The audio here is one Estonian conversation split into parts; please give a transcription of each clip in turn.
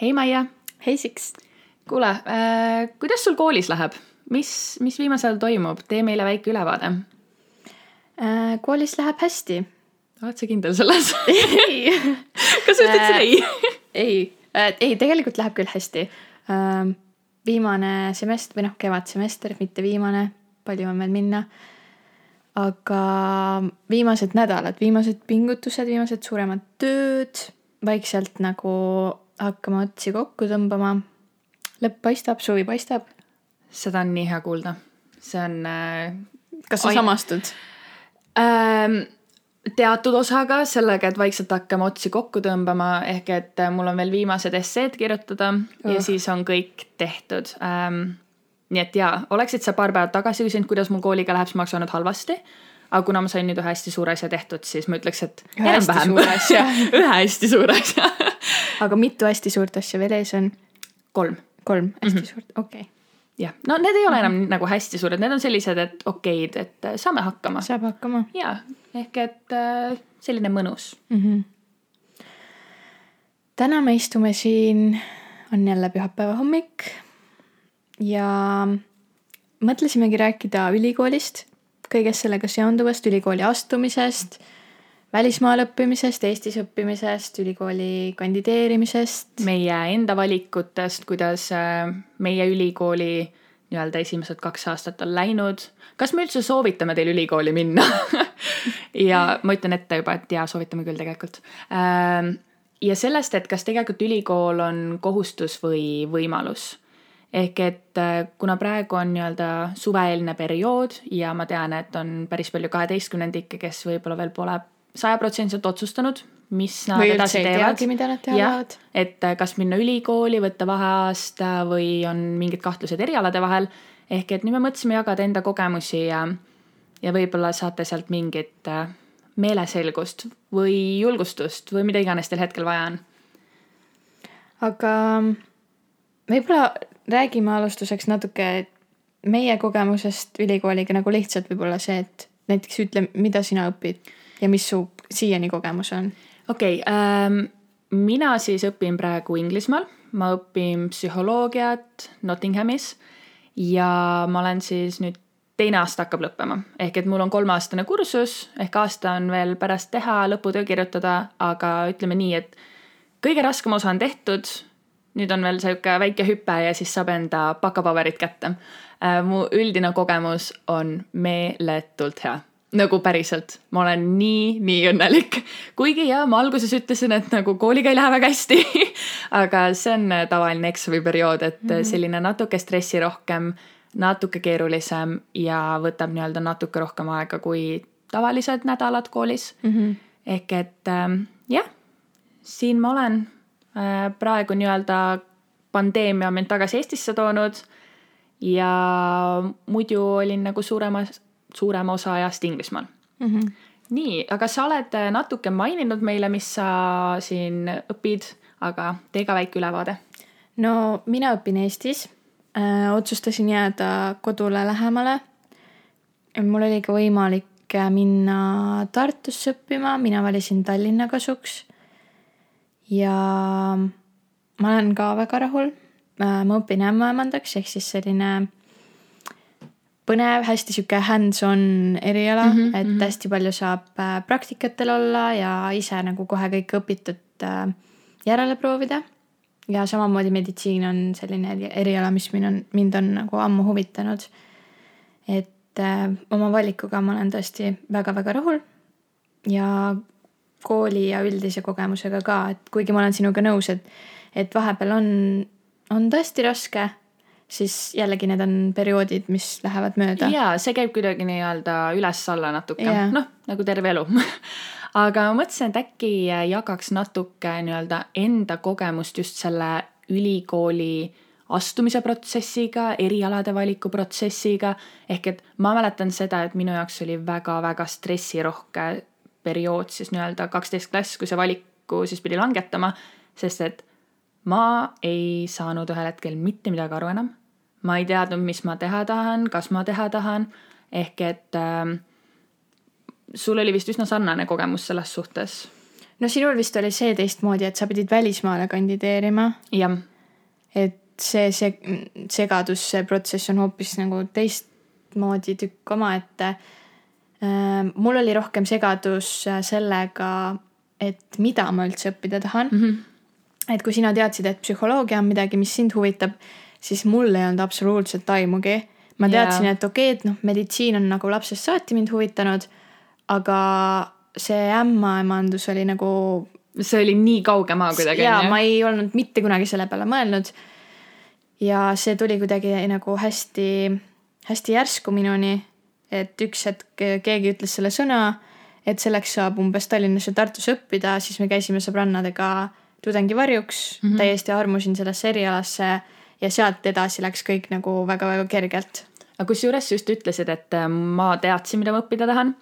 hei Maie, hei Siks. kuule äh,, kuidas sul koolis läheb, mis, mis viimasel ajal toimub, tee meile väike ülevaade äh,. koolis läheb hästi. oled sa kindel selles ei kas sa ütleksid Äh, ei? ei äh,, ei tegelikult läheb küll hästi äh,. viimane semester või noh, kevadsemester, mitte viimane, palju on veel minna. aga viimased nädalad, viimased pingutused, viimased suuremad tööd, vaikselt nagu hakkame otsi kokku tõmbama. lõpp paistab, suvi paistab. seda on nii hea kuulda, see on äh, kas sa Ai- samastud? ähm, teatud osaga sellega, et vaikselt hakkame otsi kokku tõmbama, ehk et äh, mul on veel viimased esseed kirjutada oh. ja siis on kõik tehtud ähm,. nii et jaa, oleksid sa paar päeva tagasi küsinud, kuidas mul kooliga läheb, siis ma oleks öelnud halvasti. Aga kuna ma sain nüüd ühe hästi suure asja tehtud, siis ma ütleks, et enam-vähem ühe hästi suure asja aga mitu hästi suurt asja veel ees on? kolm kolm hästi mm Mhm. -hmm. suurt, okei okay. jah, no need ei ole enam nagu hästi suured, need on sellised, et okeid, et äh, saame hakkama. saab hakkama jaa, ehk et äh, selline mõnus. mm. -hmm. täna me istume siin, on jälle pühapäeva hommik ja mõtlesimegi rääkida ülikoolist, kõigest sellega seonduvast, ülikooli astumisest, välismaal õppimisest, Eestis õppimisest, ülikooli kandideerimisest. meie enda valikutest, kuidas äh, meie ülikooli nii-öelda esimesed kaks aastat on läinud. kas me üldse soovitame teil ülikooli minna ja ma ütlen ette juba, et jaa, soovitame küll tegelikult. ja sellest, et kas tegelikult ülikool on kohustus või võimalus. Ehk et äh, kuna praegu on nii-öelda suveeelne periood ja ma tean, et on päris palju kaheteistkümnendikke, kes võib-olla veel pole sajaprotsendiliselt otsustanud, mis nad või edasi teevad mida nad teha tahavad. et äh, kas minna ülikooli, võtta vaheaasta või on mingid kahtlused erialade vahel. ehk et nüüd me mõtlesime jagada enda kogemusi ja, ja võib-olla saate sealt mingit äh, meeleselgust või julgustust või mida iganes teil hetkel vaja on. aga võib-olla räägime alustuseks natuke meie kogemusest ülikooliga nagu lihtsalt võib-olla see, et näiteks ütle, mida sina õpid ja mis su siiani kogemus on. okei okay, ähm,, mina siis õpin praegu Inglismaal, ma õpin psühholoogiat Nottinghamis ja ma olen siis nüüd teine aasta hakkab lõppema, ehk et mul on kolmeaastane kursus ehk aasta on veel pärast teha, lõputöö kirjutada, aga ütleme nii, et kõige raskem osa on tehtud. Nüüd on veel sihuke väike hüpe ja siis saab enda bakapaberid kätte. mu üldine kogemus on meeletult hea nagu päriselt, ma olen nii, nii õnnelik. kuigi jaa, ma alguses ütlesin, et nagu kooliga ei lähe väga hästi aga see on tavaline eksamiperiood, et mm -hmm. selline natuke stressirohkem, natuke keerulisem ja võtab nii-öelda natuke rohkem aega kui tavalised nädalad koolis mm. -hmm. ehk et ähm, jah, siin ma olen äh, praegu nii-öelda pandeemia on mind tagasi Eestisse toonud ja muidu olin nagu suuremas, suurema osa ajast Inglismaal Mm -hmm. nii, aga sa oled äh, natuke maininud meile, mis sa siin õpid, aga tee ka väike ülevaade. no mina õpin Eestis äh,. otsustasin jääda kodule lähemale. mul oli ka võimalik äh, minna Tartusse õppima, mina valisin Tallinna kasuks. Ja ma olen ka väga rahul äh,. ma õpin ämmaemandaks ehk siis selline põnev, hästi sihuke hands-on eriala mm, -hmm, et mm. -hmm. hästi palju saab äh, praktikatel olla ja ise nagu kohe kõik õpitud äh, järele proovida. ja samamoodi meditsiin on selline eri- eriala, mis mind on, mind on nagu ammu huvitanud. et oma valikuga ma olen tõesti väga-väga rahul. ja kooli ja üldise kogemusega ka, et kuigi ma olen sinuga nõus, et, et vahepeal on, on tõesti raske siis jällegi need on perioodid, mis lähevad mööda. ja see käib kuidagi nii-öelda üles-alla natuke Jaa. noh, nagu terve elu aga ma mõtlesin, et äkki jagaks natuke nii-öelda enda kogemust just selle ülikooli astumise protsessiga, erialade valiku protsessiga. ehk et ma mäletan seda, et minu jaoks oli väga-väga stressirohke periood siis nii-öelda kaksteist klass, kui see valiku siis pidi langetama, sest et ma ei saanud ühel hetkel mitte midagi aru enam. ma ei teadnud, mis ma teha tahan, kas ma teha tahan, ehk et äh, sul oli vist üsna sarnane kogemus selles suhtes. no sinul vist oli see teistmoodi, et sa pidid välismaale kandideerima. jah. et see, see segadus, see protsess on hoopis nagu teistmoodi tükk omaette. Mul oli rohkem segadus sellega, et mida ma üldse õppida tahan mm. -hmm. et kui sina teadsid, et psühholoogia on midagi, mis sind huvitab, siis mul ei olnud absoluutselt aimugi. ma teadsin yeah., et okei okay,, et noh, meditsiin on nagu lapsest saati mind huvitanud, aga see ämmaemandus oli nagu. see oli nii kauge maa kuidagi. ja ma ei olnud mitte kunagi selle peale mõelnud. ja see tuli kuidagi nagu hästi, hästi järsku minuni. Et üks hetk keegi ütles selle sõna, et selleks saab umbes Tallinnas ja Tartus õppida, siis me käisime sõbrannadega tudengivarjuks mm, -hmm. täiesti armusin sellesse erialasse ja sealt edasi läks kõik nagu väga-väga kergelt. aga kusjuures sa just ütlesid, et ma teadsin, mida ma õppida tahan.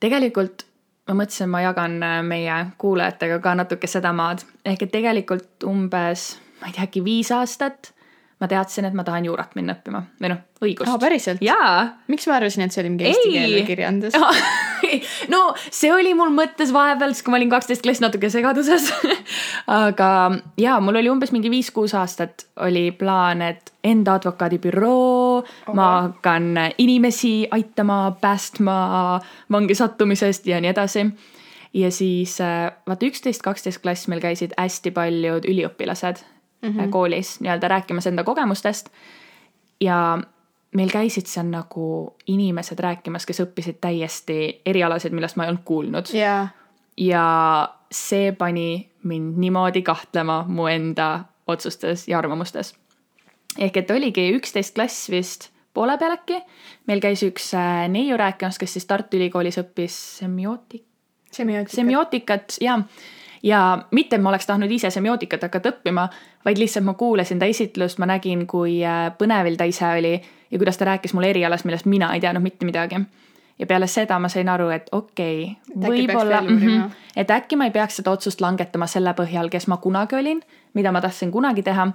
tegelikult ma mõtlesin, ma jagan äh, meie kuulajatega ka natuke seda maad, ehk et tegelikult umbes, ma ei tea, äkki viis aastat ma teadsin, et ma tahan juurat minna õppima. Või noh, õigust. aa, päriselt? jaa. miks ma arvasin, et see oli mingi eestikeelne kirjandus? No see oli mul mõttes vahepeal, siis kui ma olin kaksteist klass natuke segaduses. Aga jaa, mul oli umbes mingi viis-kuus aastat oli plaan, et enda advokaadibüroo ma hakkan inimesi aitama, päästma vangi sattumisest ja nii edasi. Ja siis äh, vaata üksteist, kaksteist klass meil käisid hästi paljud üliõpilased mm -hmm. koolis nii-öelda rääkimas enda kogemustest. ja meil käisid seal nagu inimesed rääkimas, kes õppisid täiesti erialasid, millest ma ei olnud kuulnud yeah.. ja see pani mind niimoodi kahtlema mu enda otsustes ja arvamustes. ehk et oligi üksteist klass vist poole peal äkki. meil käis üks äh, neiu rääkimas, kes siis Tartu Ülikoolis õppis semiootik-. semiootikat. semiootikat ja ja mitte, ma oleks tahtnud ise semiootikat hakata õppima, vaid lihtsalt ma kuulasin ta esitlust, ma nägin, kui äh, põnevil ta ise oli ja kuidas ta rääkis mulle erialast, millest mina ei teadnud mitte midagi. ja peale seda ma sain aru, et okei okay,, võib-olla, mm -hmm, et äkki ma ei peaks seda otsust langetama selle põhjal, kes ma kunagi olin, mida ma tahtsin kunagi teha,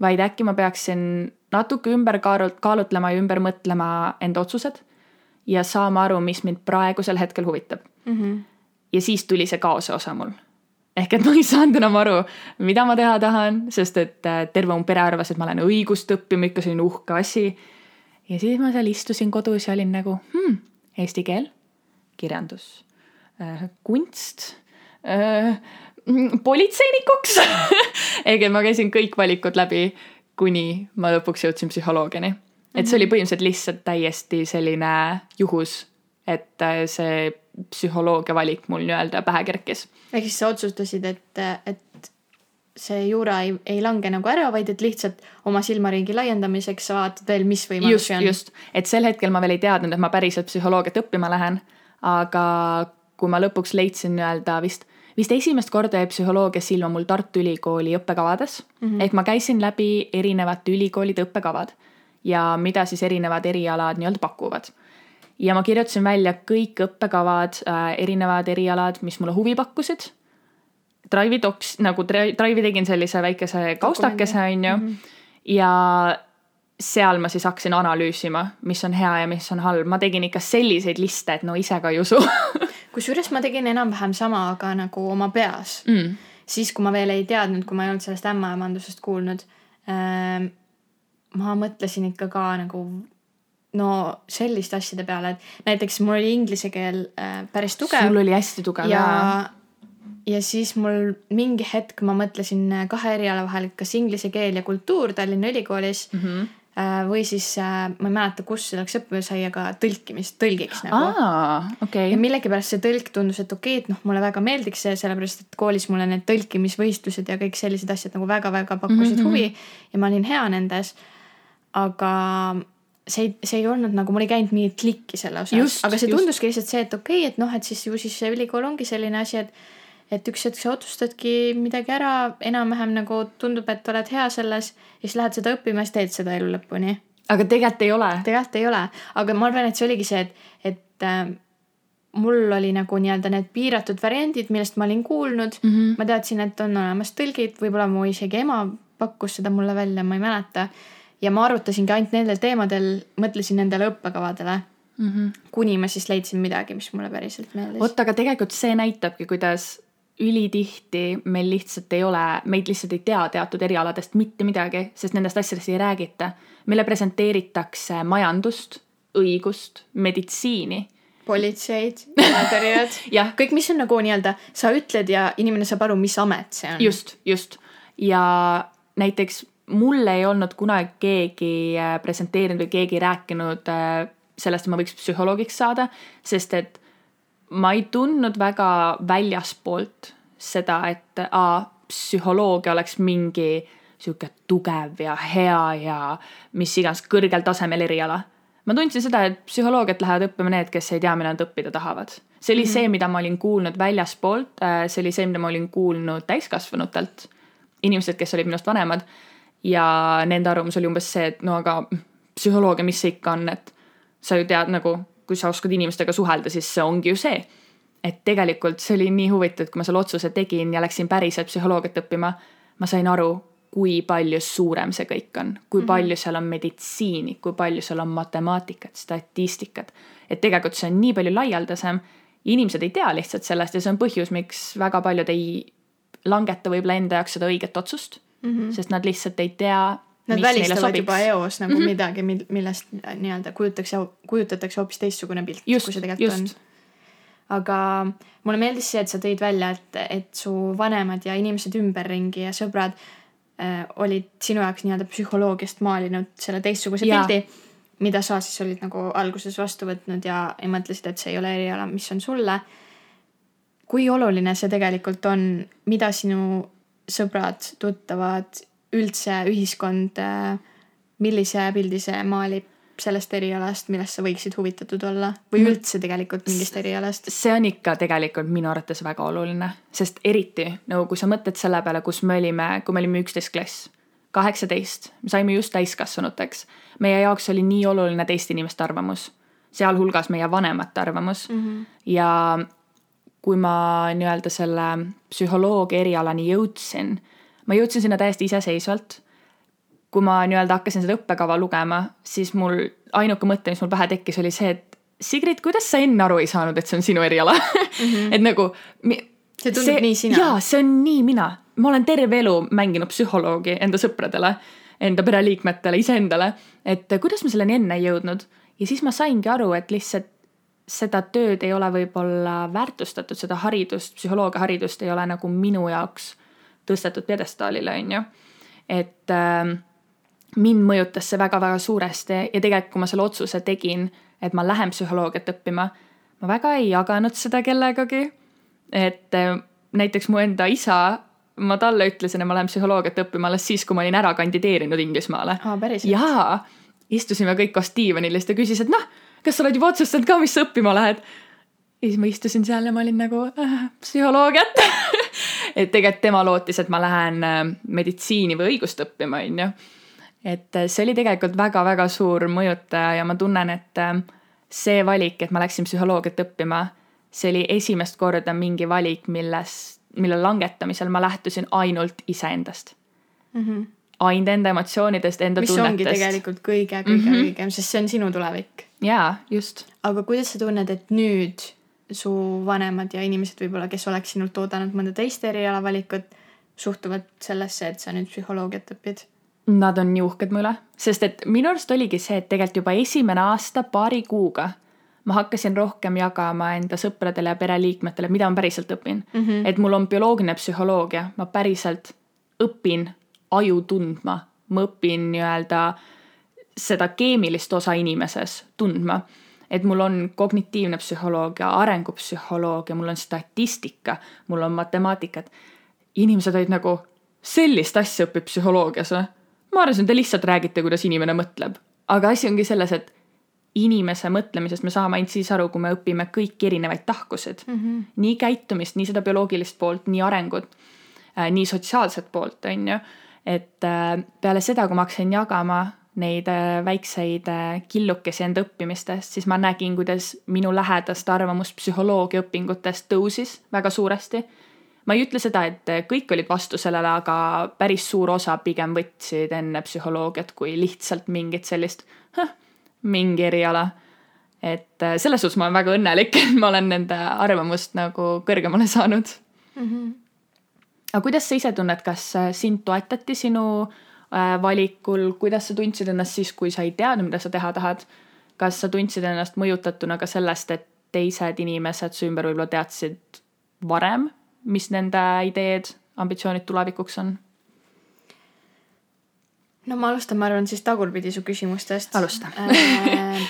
vaid äkki ma peaksin natuke ümber kaalutlema ja ümber mõtlema enda otsused ja saama aru, mis mind praegusel hetkel huvitab mm. -hmm. ja siis tuli see kaose osa mul ehk et ma ei saanud enam aru, mida ma teha tahan, sest et äh, terve mu pere arvas, et ma lähen õigust õppima, ikka selline uhke asi. ja siis ma seal istusin kodus ja olin nagu hmm, eesti keel, kirjandus äh,, kunst äh,, politseinikuks ehk et ma käisin kõik valikud läbi, kuni ma lõpuks jõudsin psühholoogiani. et see oli mhm. põhimõtteliselt lihtsalt täiesti selline juhus, et äh, see psühholoogia valik mul nii-öelda pähe kerkis. ehk siis sa otsustasid, et, et see juura ei, ei lange nagu ära, vaid et lihtsalt oma silmaringi laiendamiseks sa vaatad veel, mis võimalusi on. just, et sel hetkel ma veel ei teadnud, et ma päriselt psühholoogiat õppima lähen. aga kui ma lõpuks leidsin nii-öelda vist, vist esimest korda jäi psühholoogia silma mul Tartu Ülikooli õppekavades mm. -hmm. ehk ma käisin läbi erinevate ülikoolide õppekavad ja mida siis erinevad erialad nii-öelda pakuvad ja ma kirjutasin välja kõik õppekavad äh,, erinevad erialad, mis mulle huvi pakkusid. Drive'i docs, nagu Drive'i tegin sellise väikese kaustakese, on ju. Mhm. ja seal ma siis hakkasin analüüsima, mis on hea ja mis on halb, ma tegin ikka selliseid liste, et no ise ka ei usu kusjuures ma tegin enam-vähem sama, aga nagu oma peas mm.. siis, kui ma veel ei teadnud, kui ma ei olnud sellest ämmaemandusest kuulnud ähm,. ma mõtlesin ikka ka nagu no selliste asjade peale, et näiteks mul oli inglise keel äh, päris tugev. sul oli hästi tugev ja, ja. ja siis mul mingi hetk ma mõtlesin äh, kahe eriala vahel, kas inglise keel ja kultuur Tallinna Ülikoolis mm. -hmm. Või siis äh, ma ei mäleta, kus selleks õppima sai, aga tõlkimist, tõlgiks nagu. Okay. ja millegipärast see tõlk tundus, et okei okay,, et noh, mulle väga meeldiks see, sellepärast et koolis mulle need tõlkimisvõistlused ja kõik sellised asjad nagu väga-väga pakkusid mm -hmm. huvi ja ma olin hea nendes. aga see ei, see ei olnud nagu, mul ei käinud mingit klikki selle osas, aga see tunduski lihtsalt see, et okei okay,, et noh, et siis ju siis see ülikool ongi selline asi, et et üks hetk sa otsustadki midagi ära, enam-vähem nagu tundub, et oled hea selles ja siis lähed seda õppima ja siis teed seda elu lõpuni. aga tegelikult ei ole. tegelikult ei ole, aga ma arvan, et see oligi see, et, et äh, mul oli nagu nii-öelda need piiratud variandid, millest ma olin kuulnud mm. -hmm. ma teadsin, et on olemas tõlgid, võib-olla mu isegi ema pakkus seda mulle välja, ma ei mäleta ja ma arutasingi ainult nendel teemadel, mõtlesin nendele õppekavadele mm. -hmm. kuni ma siis leidsin midagi, mis mulle päriselt meeldis. vot, aga tegelikult see näitabki, kuidas ülitihti meil lihtsalt ei ole, meid lihtsalt ei tea teatud erialadest mitte midagi, sest nendest asjadest ei räägita. meile presenteeritakse majandust, õigust, meditsiini politseid, jäätõrjed Jah. kõik, mis on nagu nii-öelda, sa ütled ja inimene saab aru, mis amet see on. just, just. ja näiteks mul ei olnud kunagi keegi äh, presenteerinud või keegi rääkinud äh, sellest, et ma võiks psühholoogiks saada, sest et ma ei tundnud väga väljaspoolt seda, et aa, psühholoogia oleks mingi sihuke tugev ja hea ja mis iganes kõrgel tasemel eriala. ma tundsin seda, et psühholoogiat lähevad õppima need, kes ei tea, mida nad õppida tahavad. see oli mm -hmm. see, mida ma olin kuulnud väljaspoolt, see oli see, mida ma olin kuulnud täiskasvanutelt, inimesed, kes olid minust vanemad ja nende arvamus oli umbes see, et no aga psühholoogia, mis see ikka on, et sa ju tead nagu, kui sa oskad inimestega suhelda, siis see ongi ju see. et tegelikult see oli nii huvitav, et kui ma selle otsuse tegin ja läksin päriselt psühholoogiat õppima, ma sain aru, kui palju suurem see kõik on, kui -hmm. palju seal on meditsiini, kui palju seal on matemaatikat, statistikat. et tegelikult see on nii palju laialdasem. inimesed ei tea lihtsalt sellest ja see on põhjus, miks väga paljud ei langeta võib-olla enda jaoks seda õiget otsust mm, -hmm. sest nad lihtsalt ei tea. Nad välistavad juba eos nagu mm -hmm. midagi, millest nii-öelda kujutakse, kujutatakse hoopis teistsugune pilt, kui see tegelikult just. on. aga mulle meeldis see, et sa tõid välja, et, et su vanemad ja inimesed ümberringi ja sõbrad äh, olid sinu jaoks nii-öelda psühholoogiast maalinud selle teistsuguse ja. pildi, mida sa siis olid nagu alguses vastu võtnud ja, ja mõtlesid, et see ei ole eriala, mis on sulle. kui oluline see tegelikult on, mida sinu sõbrad, tuttavad, üldse ühiskond, millise pildi see maalib sellest erialast, millest sa võiksid huvitatud olla või mm. üldse tegelikult mingist erialast? see on ikka tegelikult minu arvates väga oluline, sest eriti nagu kui sa mõtled selle peale, kus me olime, kui me olime üksteist klass, kaheksateist, me saime just täiskasvanuteks. meie jaoks oli nii oluline teiste inimeste arvamus, sealhulgas meie vanemate arvamus mm -hmm. ja kui ma nii-öelda selle psühholoogia erialani jõudsin, ma jõudsin sinna täiesti iseseisvalt. kui ma nii-öelda hakkasin seda õppekava lugema, siis mul ainuke mõte, mis mul pähe tekkis, oli see, et Sigrid, kuidas sa enne aru ei saanud, et see on sinu eriala mm? -hmm. et nagu. see tundub see, nii sina. jaa, see on nii mina. ma olen terve elu mänginud psühholoogi enda sõpradele, enda pereliikmetele, iseendale, et kuidas ma selleni enne ei jõudnud. ja siis ma saingi aru, et lihtsalt seda tööd ei ole võib-olla väärtustatud, seda haridust, psühholoogiaharidust ei ole nagu minu jaoks tõstetud pjedestaalile, on ju. et äh, mind mõjutas see väga-väga suuresti ja tegelikult, kui ma selle otsuse tegin, et ma lähen psühholoogiat õppima, ma väga ei jaganud seda kellegagi. et äh, näiteks mu enda isa, ma talle ütlesin, et ma lähen psühholoogiat õppima alles siis, kui ma olin ära kandideerinud Inglismaale. jaa, istusime kõik koos diivanil ja siis ta küsis, et noh kas sa oled juba otsustanud ka, mis sa õppima lähed? ja siis ma istusin seal ja ma olin nagu äh, psühholoogiat et tegelikult tema lootis, et ma lähen äh, meditsiini või õigust õppima, on ju. et äh, see oli tegelikult väga-väga suur mõjutaja ja ma tunnen, et äh, see valik, et ma läksin psühholoogiat õppima, see oli esimest korda mingi valik, milles, mille langetamisel ma lähtusin ainult iseendast mm. -hmm ainult enda emotsioonidest, enda mis tunnetest. mis ongi tegelikult kõige, kõige mm -hmm. õigem, sest see on sinu tulevik jaa, just. aga kuidas sa tunned, et nüüd su vanemad ja inimesed võib-olla, kes oleks sinult oodanud mõnda teist erialavalikut, suhtuvad sellesse, et sa nüüd psühholoogiat õpid? Nad on nii uhked mu üle, sest et minu arust oligi see, et tegelikult juba esimene aasta paari kuuga ma hakkasin rohkem jagama enda sõpradele ja pereliikmetele, mida ma päriselt õpin mm. -hmm. et mul on bioloogiline psühholoogia, ma päriselt õpin aju tundma, ma õpin nii-öelda äh, seda keemilist osa inimeses tundma. et mul on kognitiivne psühholoogia, arengupsühholoogia, mul on statistika, mul on matemaatikat. inimesed olid nagu, sellist asja õpib psühholoogias või? ma arvasin, te lihtsalt räägite, kuidas inimene mõtleb. aga asi ongi selles, et inimese mõtlemisest me saame ainult siis aru, kui me õpime kõiki erinevaid tahkusid mm. -hmm. nii käitumist, nii seda bioloogilist poolt, nii arengut äh,, nii sotsiaalset poolt, on ju. et äh, peale seda, kui ma hakkasin jagama neid äh, väikseid äh, killukesi enda õppimistest, siis ma nägin, kuidas minu lähedaste arvamus psühholoogia õpingutest tõusis väga suuresti. ma ei ütle seda, et kõik olid vastu sellele, aga päris suur osa pigem võtsid enne psühholoogiat kui lihtsalt mingit sellist, mingi eriala. et äh, selles suhtes ma olen väga õnnelik, et ma olen nende arvamust nagu kõrgemale saanud mm. -hmm. aga kuidas sa ise tunned, kas sind toetati sinu äh, valikul, kuidas sa tundsid ennast siis, kui sa ei teadnud, mida sa teha tahad? kas sa tundsid ennast mõjutatuna ka sellest, et teised inimesed su ümber võib-olla teadsid varem, mis nende ideed, ambitsioonid tulevikuks on? no ma alustan, ma arvan siis tagurpidi su küsimustest. alusta äh,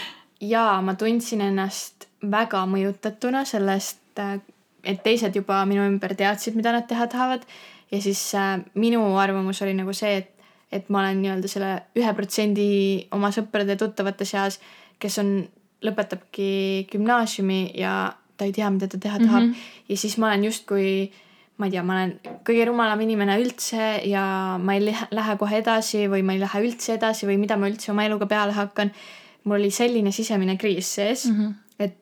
jaa, ma tundsin ennast väga mõjutatuna sellest, äh, et teised juba minu ümber teadsid, mida nad teha tahavad. ja siis äh, minu arvamus oli nagu see, et, et ma olen nii-öelda selle ühe protsendi oma sõprade-tuttavate seas, kes on, lõpetabki gümnaasiumi ja ta ei tea, mida ta teha tahab mm. -hmm. ja siis ma olen justkui ma ei tea, ma olen kõige rumalam inimene üldse ja ma ei lähe kohe edasi või ma ei lähe üldse edasi või mida ma üldse oma eluga peale hakkan mul oli selline sisemine kriis sees mm, -hmm. et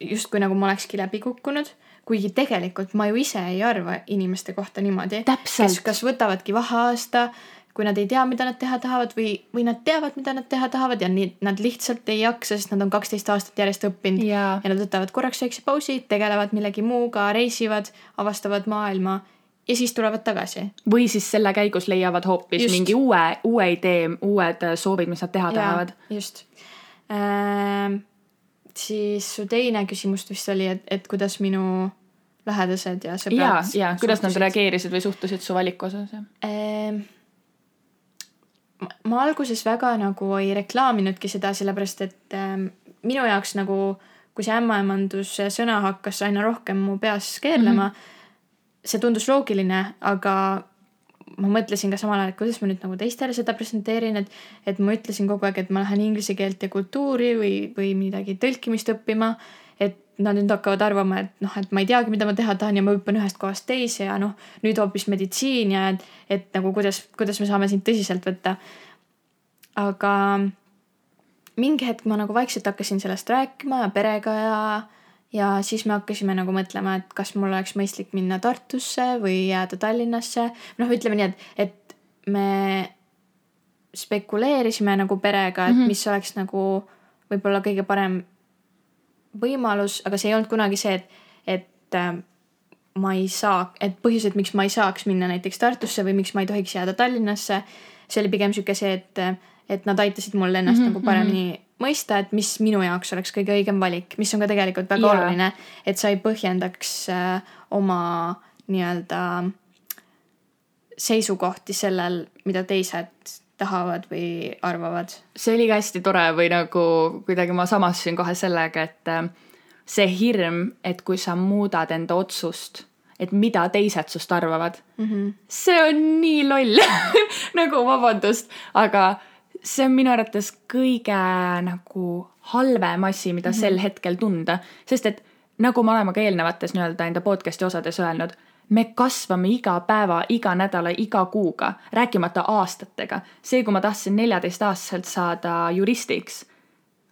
justkui nagu ma olekski läbi kukkunud, kuigi tegelikult ma ju ise ei arva inimeste kohta niimoodi. kes kas võtavadki vaheaasta, kui nad ei tea, mida nad teha tahavad või, või nad teavad, mida nad teha tahavad ja nii nad lihtsalt ei jaksa, sest nad on kaksteist aastat järjest õppinud ja, ja nad võtavad korraks väikse pausi, tegelevad millegi muuga, reisivad, avastavad maailma ja siis tulevad tagasi. või siis selle käigus leiavad hoopis just. mingi uue, uue idee, uued soovid, mis nad teha ja, tahavad. just äh,. siis su teine küsimus vist oli, et, et kuidas minu lähedased ja sõbrad. ja, ja kuidas nad reageerisid või suhtusid su valiku osas äh,? Ma alguses väga nagu ei reklaaminudki seda, sellepärast et äh, minu jaoks nagu, kui see ämmaemanduse sõna hakkas aina rohkem mu peas keerlema mm, -hmm. see tundus loogiline, aga ma mõtlesin ka samal ajal, et kuidas ma nüüd nagu teistele seda presenteerin, et, et ma ütlesin kogu aeg, et ma lähen inglise keelt ja kultuuri või, või midagi tõlkimist õppima. Nad nüüd hakkavad arvama, et noh, et ma ei teagi, mida ma teha tahan ja ma hüppan ühest kohast teise ja noh, nüüd hoopis meditsiin ja et, et nagu kuidas, kuidas me saame sind tõsiselt võtta. aga mingi hetk ma nagu vaikselt hakkasin sellest rääkima ja perega ja ja siis me hakkasime nagu mõtlema, et kas mul oleks mõistlik minna Tartusse või jääda Tallinnasse. noh, ütleme nii, et, et me spekuleerisime nagu perega, et mm -hmm. mis oleks nagu võib-olla kõige parem võimalus, aga see ei olnud kunagi see, et, et äh, ma ei saa, et põhjused, miks ma ei saaks minna näiteks Tartusse või miks ma ei tohiks jääda Tallinnasse. see oli pigem sihuke see, et, et nad aitasid mul ennast mm -hmm, nagu paremini mm -hmm mõista, et mis minu jaoks oleks kõige õigem valik, mis on ka tegelikult väga yeah. oluline, et sa ei põhjendaks äh, oma nii-öelda seisukohti sellel, mida teised tahavad või arvavad. see oli ka hästi tore või nagu kuidagi ma samastusin kohe sellega, et äh, see hirm, et kui sa muudad enda otsust, et mida teised sust arvavad mm, -hmm. see on nii loll nagu vabandust, aga see on minu arvates kõige nagu halvem asi, mida mm -hmm. sel hetkel tunda, sest et nagu me oleme ka eelnevates nii-öelda enda podcast'i osades öelnud, me kasvame iga päeva, iga nädala, iga kuuga, rääkimata aastatega. see, kui ma tahtsin neljateistaastaselt saada juristiks,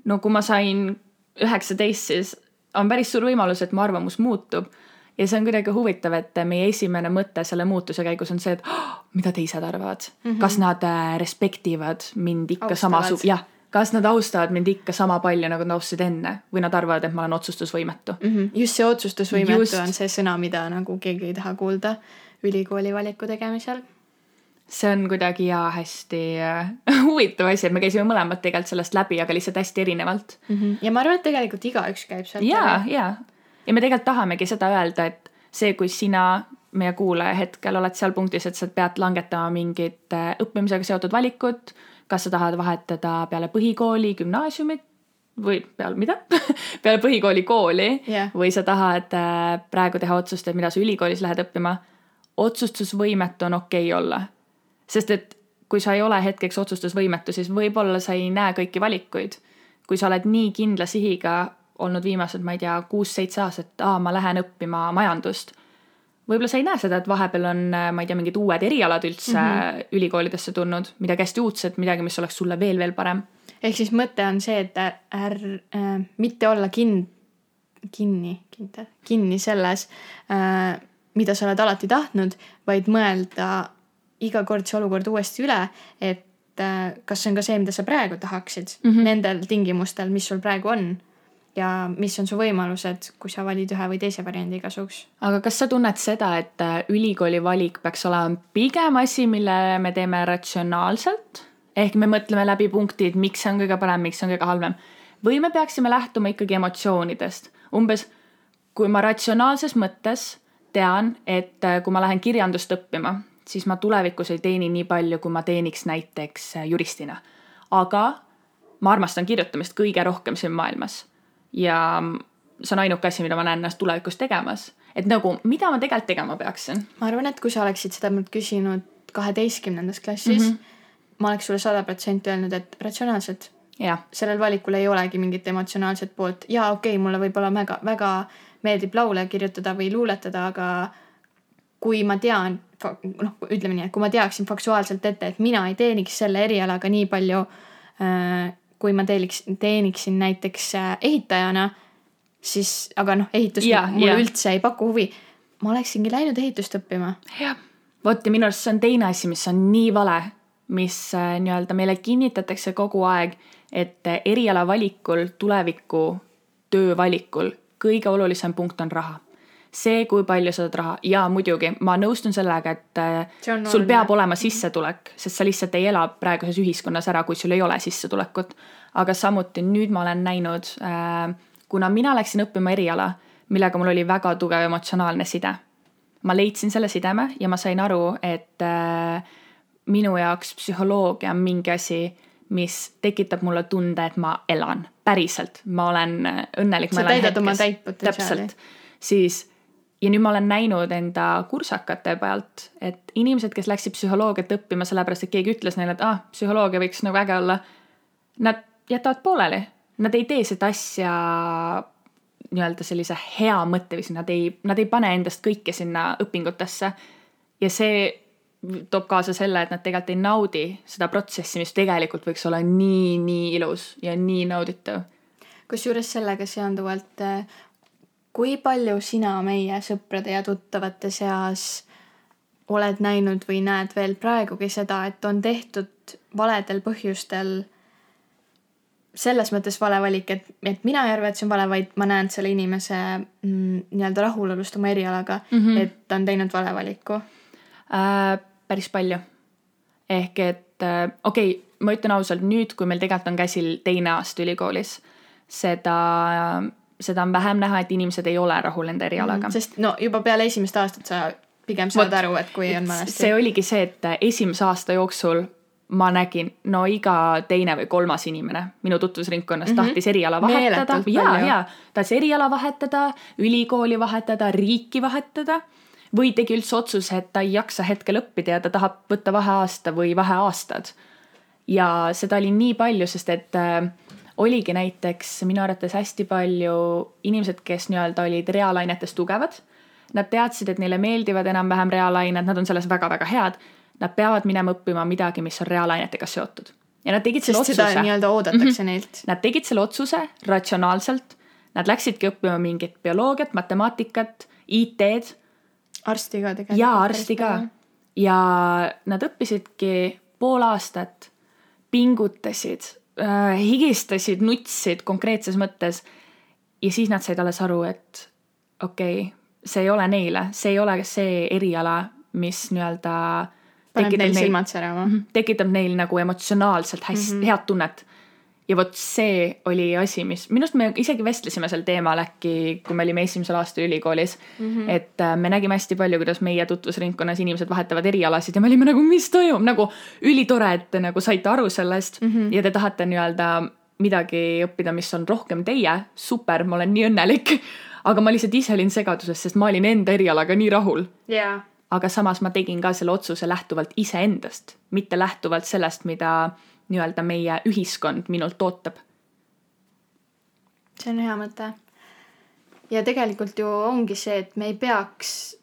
no kui ma sain üheksateist, siis on päris suur võimalus, et mu arvamus muutub ja see on kuidagi huvitav, et meie esimene mõte selle muutuse käigus on see, et oh, mida teised arvavad mm, -hmm. kas nad äh, respektivad mind ikka sama su-, jah, kas nad austavad mind ikka sama palju, nagu nad austasid enne või nad arvavad, et ma olen otsustusvõimetu mm. -hmm. just see otsustusvõimetu just. on see sõna, mida nagu keegi ei taha kuulda ülikooli valiku tegemisel see on kuidagi ja hästi äh, huvitav asi, et me käisime mõlemad tegelikult sellest läbi, aga lihtsalt hästi erinevalt mm. -hmm. ja ma arvan, et tegelikult igaüks käib sealt läbi. ja, ja ja me tegelikult tahamegi seda öelda, et see, kui sina, meie kuulaja hetkel oled seal punktis, et sa pead langetama mingit äh, õppimisega seotud valikut, kas sa tahad vahetada peale põhikooli gümnaasiumit või peale mida peale põhikooli kooli yeah. või sa tahad äh, praegu teha otsust, et mida sa ülikoolis lähed õppima. otsustusvõimetu on okei okay olla, sest et kui sa ei ole hetkeks otsustusvõimetu, siis võib-olla sa ei näe kõiki valikuid. kui sa oled nii kindla sihiga olnud viimased, ma ei tea, kuus-seitse aastat, aa, ma lähen õppima majandust. Võib-olla sa ei näe seda, et vahepeal on, ma ei tea, mingid uued erialad üldse mm -hmm. ülikoolidesse tulnud, midagi hästi uudset, midagi, mis oleks sulle veel, veel parem. ehk siis mõte on see, et är- äh,, mitte olla kin-, kinni, kindel, kinni selles äh,, mida sa oled alati tahtnud, vaid mõelda iga kord see olukord uuesti üle, et äh, kas see on ka see, mida sa praegu tahaksid mm -hmm. nendel tingimustel, mis sul praegu on ja mis on su võimalused, kui sa valid ühe või teise variandi kasuks. aga kas sa tunned seda, et äh, ülikooli valik peaks olema pigem asi, mille me teeme ratsionaalselt? ehk me mõtleme läbi punktid, miks see on kõige parem, miks see on kõige halvem. või me peaksime lähtuma ikkagi emotsioonidest, umbes kui ma ratsionaalses mõttes tean, et äh, kui ma lähen kirjandust õppima, siis ma tulevikus ei teeni nii palju, kui ma teeniks näiteks äh, juristina. aga ma armastan kirjutamist kõige rohkem siin maailmas ja see on ainuke asi, mida ma näen ennast tulevikus tegemas. et nagu, mida ma tegelikult tegema peaksin? ma arvan, et kui sa oleksid seda mult küsinud kaheteistkümnendas klassis mm, -hmm. ma oleks sulle sada protsenti öelnud, et ratsionaalselt. sellel valikul ei olegi mingit emotsionaalset poolt ja okei okay,, mulle võib-olla väga, väga meeldib laule kirjutada või luuletada, aga kui ma tean, noh, ütleme nii, et kui ma teaksin faktuaalselt ette, et mina ei teeniks selle erialaga nii palju äh, kui ma teeniks, teeniksin näiteks äh, ehitajana, siis, aga noh, ehitus ja, mulle ja. üldse ei paku huvi. ma oleksingi läinud ehitust õppima. jah, vot ja minu arust see on teine asi, mis on nii vale, mis äh, nii-öelda meile kinnitatakse kogu aeg, et äh, eriala valikul, tuleviku töö valikul kõige olulisem punkt on raha see, kui palju sa saad raha ja muidugi ma nõustun sellega, et äh, sul peab olema sissetulek, sest sa lihtsalt ei ela praeguses ühiskonnas ära, kui sul ei ole sissetulekut. aga samuti nüüd ma olen näinud, äh, kuna mina läksin õppima eriala, millega mul oli väga tugev emotsionaalne side. ma leidsin selle sideme ja ma sain aru, et äh, minu jaoks psühholoogia on mingi asi, mis tekitab mulle tunde, et ma elan päriselt, ma olen õnnelik. sa täidad oma täit potentsiaali. siis ja nüüd ma olen näinud enda kursakate pealt, et inimesed, kes läksid psühholoogiat õppima sellepärast, et keegi ütles neile, et ah, psühholoogia võiks nagu äge olla. Nad jätavad pooleli, nad ei tee seda asja nii-öelda sellise hea mõtteviisi, nad ei, nad ei pane endast kõike sinna õpingutesse. ja see toob kaasa selle, et nad tegelikult ei naudi seda protsessi, mis tegelikult võiks olla nii, nii ilus ja nii nauditav. kusjuures sellega seonduvalt kui palju sina meie sõprade ja tuttavate seas oled näinud või näed veel praegugi seda, et on tehtud valedel põhjustel selles mõttes vale valik, et, et mina ei arva, et see on vale, vaid ma näen selle inimese mm, nii-öelda rahulolust oma erialaga mm, -hmm. et ta on teinud vale valiku äh,? päris palju. ehk et äh, okei okay,, ma ütlen ausalt, nüüd, kui meil tegelikult on käsil teine aasta ülikoolis, seda seda on vähem näha, et inimesed ei ole rahul enda erialaga mm,. sest no juba peale esimest aastat sa pigem saad Võt, aru, et kui on valesti. see oligi see, et esimese aasta jooksul ma nägin, no iga teine või kolmas inimene minu tutvusringkonnas mm -hmm. tahtis eriala vahetada. ja, ja tahtis eriala vahetada, ülikooli vahetada, riiki vahetada või tegi üldse otsuse, et ta ei jaksa hetkel õppida ja ta tahab võtta vaheaasta või vaheaastad. ja seda oli nii palju, sest et äh, oligi näiteks minu arvates hästi palju inimesed, kes nii-öelda olid reaalainetes tugevad. Nad teadsid, et neile meeldivad enam-vähem reaalained, nad on selles väga-väga head. Nad peavad minema õppima midagi, mis on reaalainetega seotud. ja nad tegid selle Sest otsuse. nii-öelda oodatakse mm -hmm. neilt. Nad tegid selle otsuse ratsionaalselt. Nad läksidki õppima mingit bioloogiat, matemaatikat, IT-d. arsti ka tegelikult. jaa, arsti ka. ja nad õppisidki pool aastat, pingutasid äh, higistasid, nutsid konkreetses mõttes. ja siis nad said alles aru, et okei okay,, see ei ole neile, see ei ole see eriala, mis nii-öelda. paneb neil silmad särama. Mhm, tekitab neil nagu emotsionaalselt hästi mm, -hmm. head tunnet ja vot see oli asi, mis minu arust me isegi vestlesime sel teemal äkki, kui me olime esimesel aastal ülikoolis mm. -hmm. et äh, me nägime hästi palju, kuidas meie tutvusringkonnas inimesed vahetavad erialasid ja me olime nagu, mis toimub, nagu ülitore, et te nagu saite aru sellest mm -hmm. ja te tahate nii-öelda midagi õppida, mis on rohkem teie, super, ma olen nii õnnelik. aga ma lihtsalt ise olin segaduses, sest ma olin enda erialaga nii rahul yeah.. aga samas ma tegin ka selle otsuse lähtuvalt iseendast, mitte lähtuvalt sellest, mida nii-öelda meie ühiskond minult ootab. see on hea mõte. ja tegelikult ju ongi see, et me ei peaks,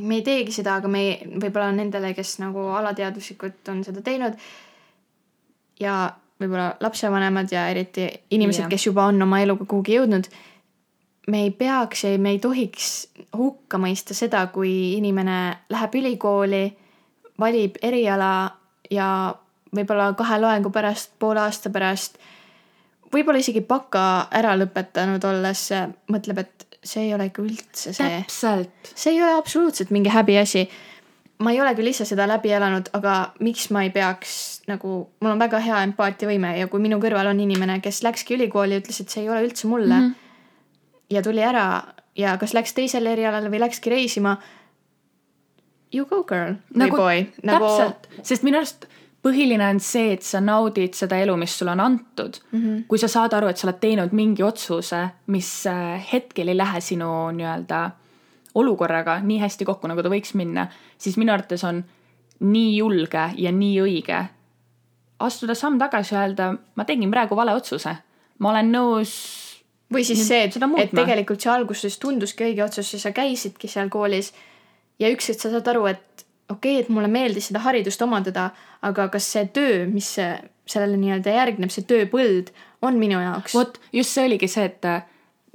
me ei teegi seda, aga me ei, võib-olla nendele, kes nagu alateaduslikult on seda teinud ja võib-olla lapsevanemad ja eriti inimesed, kes juba on oma eluga kuhugi jõudnud, me ei peaks ja me ei tohiks hukka mõista seda, kui inimene läheb ülikooli, valib eriala ja võib-olla kahe loengu pärast, poole aasta pärast võib-olla isegi baka ära lõpetanud olles mõtleb, et see ei ole ikka üldse see. täpselt. see ei ole absoluutselt mingi häbiasi. ma ei ole küll ise seda läbi elanud, aga miks ma ei peaks nagu, mul on väga hea empaatiavõime ja kui minu kõrval on inimene, kes läkski ülikooli ja ütles, et see ei ole üldse mulle mm. -hmm. ja tuli ära ja kas läks teisele erialale või läkski reisima. You go girl või nagu boy. nagu täpselt, sest minu arust põhiline on see, et sa naudid seda elu, mis sulle on antud mm. -hmm. kui sa saad aru, et sa oled teinud mingi otsuse, mis äh, hetkel ei lähe sinu nii-öelda olukorraga nii hästi kokku, nagu ta võiks minna, siis minu arvates on nii julge ja nii õige astuda samm tagasi ja öelda, ma tegin praegu vale otsuse. ma olen nõus või siis see, et seda, et tegelikult see alguses tunduski õige otsus ja sa käisidki seal koolis ja üks hetk sa saad aru, et okei okay,, et mulle meeldis seda haridust omandada, aga kas see töö, mis sellele nii-öelda järgneb, see tööpõld on minu jaoks. vot just see oligi see, et äh,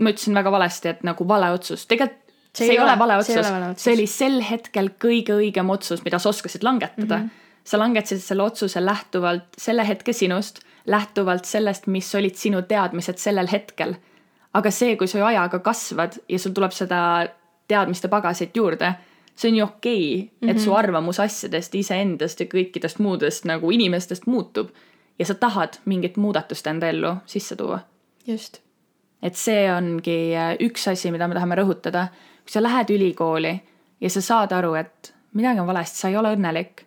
ma ütlesin väga valesti, et nagu vale otsus, tegelikult See see, ei ole ole- vale otsus see oli sel hetkel kõige õigem otsus, mida sa oskasid langetada mm. -hmm. sa langetasid selle otsuse lähtuvalt selle hetke sinust, lähtuvalt sellest, mis olid sinu teadmised sellel hetkel. aga see, kui sa ajaga kasvad ja sul tuleb seda teadmiste pagasit juurde, see on ju okei okay,, et Mhm. su arvamus asjadest, iseendast ja kõikidest muudest nagu inimestest muutub ja sa tahad mingit muudatust enda ellu sisse tuua just. et see ongi äh, üks asi, mida me tahame rõhutada. kui sa lähed ülikooli ja sa saad aru, et midagi on valesti, sa ei ole õnnelik